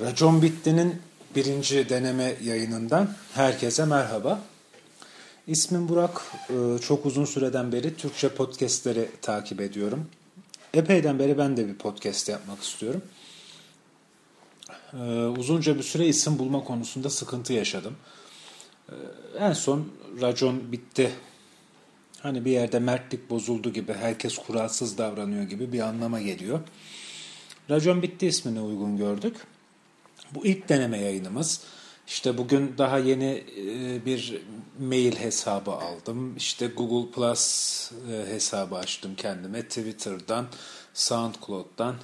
Racon Bitti'nin birinci deneme yayınından herkese merhaba. İsmim Burak. Ee, çok uzun süreden beri Türkçe podcastleri takip ediyorum. Epeyden beri ben de bir podcast yapmak istiyorum. Ee, uzunca bir süre isim bulma konusunda sıkıntı yaşadım. Ee, en son Racon Bitti. Hani bir yerde mertlik bozuldu gibi, herkes kuralsız davranıyor gibi bir anlama geliyor. Racon Bitti ismini uygun gördük. Bu ilk deneme yayınımız. İşte bugün daha yeni e, bir mail hesabı aldım. İşte Google Plus e, hesabı açtım kendime. Twitter'dan, SoundCloud'dan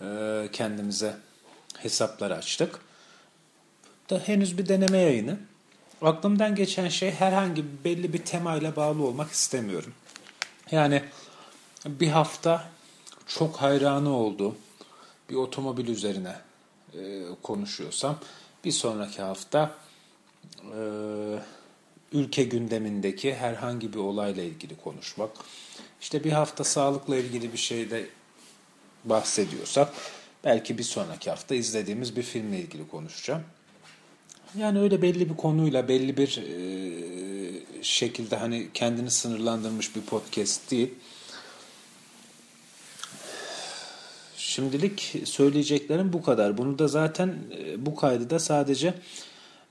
e, kendimize hesaplar açtık. Da henüz bir deneme yayını. Aklımdan geçen şey herhangi belli bir temayla bağlı olmak istemiyorum. Yani bir hafta çok hayranı olduğum bir otomobil üzerine e, konuşuyorsam bir sonraki hafta e, ülke gündemindeki herhangi bir olayla ilgili konuşmak. İşte bir hafta sağlıkla ilgili bir şeyde bahsediyorsak belki bir sonraki hafta izlediğimiz bir filmle ilgili konuşacağım. Yani öyle belli bir konuyla belli bir e, şekilde hani kendini sınırlandırmış bir podcast değil. Şimdilik söyleyeceklerim bu kadar. Bunu da zaten e, bu kaydı da sadece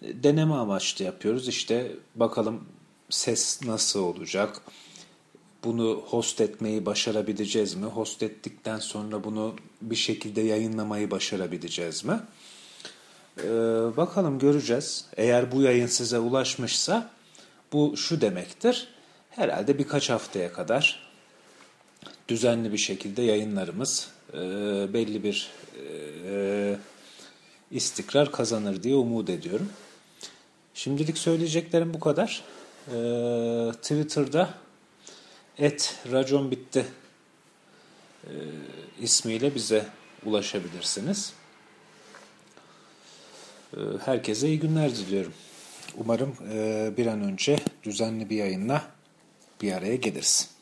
e, deneme amaçlı yapıyoruz. İşte bakalım ses nasıl olacak? Bunu host etmeyi başarabileceğiz mi? Host ettikten sonra bunu bir şekilde yayınlamayı başarabileceğiz mi? Ee, bakalım göreceğiz. Eğer bu yayın size ulaşmışsa bu şu demektir. Herhalde birkaç haftaya kadar düzenli bir şekilde yayınlarımız e, belli bir e, istikrar kazanır diye umut ediyorum. Şimdilik söyleyeceklerim bu kadar. E, Twitter'da et racon bitti e, ismiyle bize ulaşabilirsiniz. E, herkese iyi günler diliyorum. Umarım e, bir an önce düzenli bir yayınla bir araya geliriz.